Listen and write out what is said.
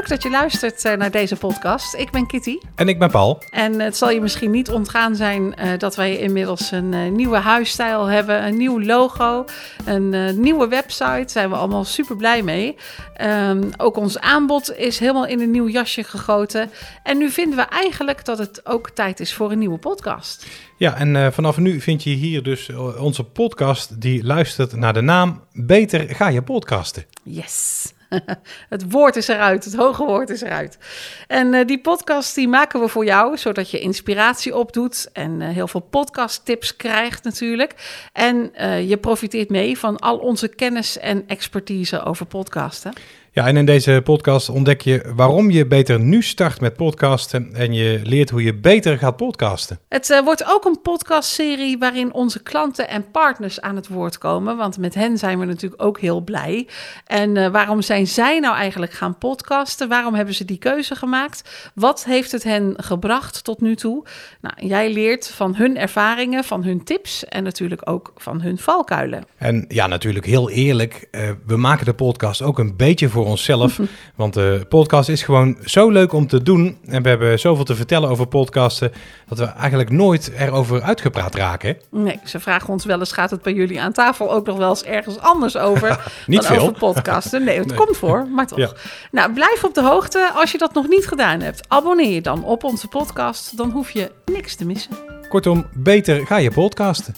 leuk dat je luistert eh, naar deze podcast. Ik ben Kitty. En ik ben Paul. En het zal je misschien niet ontgaan zijn uh, dat wij inmiddels een uh, nieuwe huisstijl hebben, een nieuw logo, een nieuwe website. Daar zijn we allemaal super blij mee. Um, ook ons aanbod is helemaal in een nieuw jasje gegoten. En nu vinden we eigenlijk dat het ook tijd is voor een nieuwe podcast. Ja, en vanaf nu vind je hier dus onze podcast die luistert naar de naam Beter ga je podcasten. Yes. het woord is eruit, het hoge woord is eruit. En uh, die podcast die maken we voor jou, zodat je inspiratie opdoet en uh, heel veel podcasttips krijgt natuurlijk. En uh, je profiteert mee van al onze kennis en expertise over podcasten. Ja, en in deze podcast ontdek je waarom je beter nu start met podcasten en je leert hoe je beter gaat podcasten. Het uh, wordt ook een podcastserie waarin onze klanten en partners aan het woord komen, want met hen zijn we natuurlijk ook heel blij. En uh, waarom zijn zij nou eigenlijk gaan podcasten? Waarom hebben ze die keuze gemaakt? Wat heeft het hen gebracht tot nu toe? Nou, jij leert van hun ervaringen, van hun tips en natuurlijk ook van hun valkuilen. En ja, natuurlijk heel eerlijk, uh, we maken de podcast ook een beetje voor onszelf. Want de podcast is gewoon zo leuk om te doen. En we hebben zoveel te vertellen over podcasten. dat we eigenlijk nooit erover uitgepraat raken. Nee, ze vragen ons wel eens: gaat het bij jullie aan tafel ook nog wel eens ergens anders over? niet dan veel. over podcasten. Nee, het komt voor, maar toch. Ja. Nou, blijf op de hoogte als je dat nog niet gedaan hebt. Abonneer je dan op onze podcast. Dan hoef je niks te missen. Kortom, beter ga je podcasten.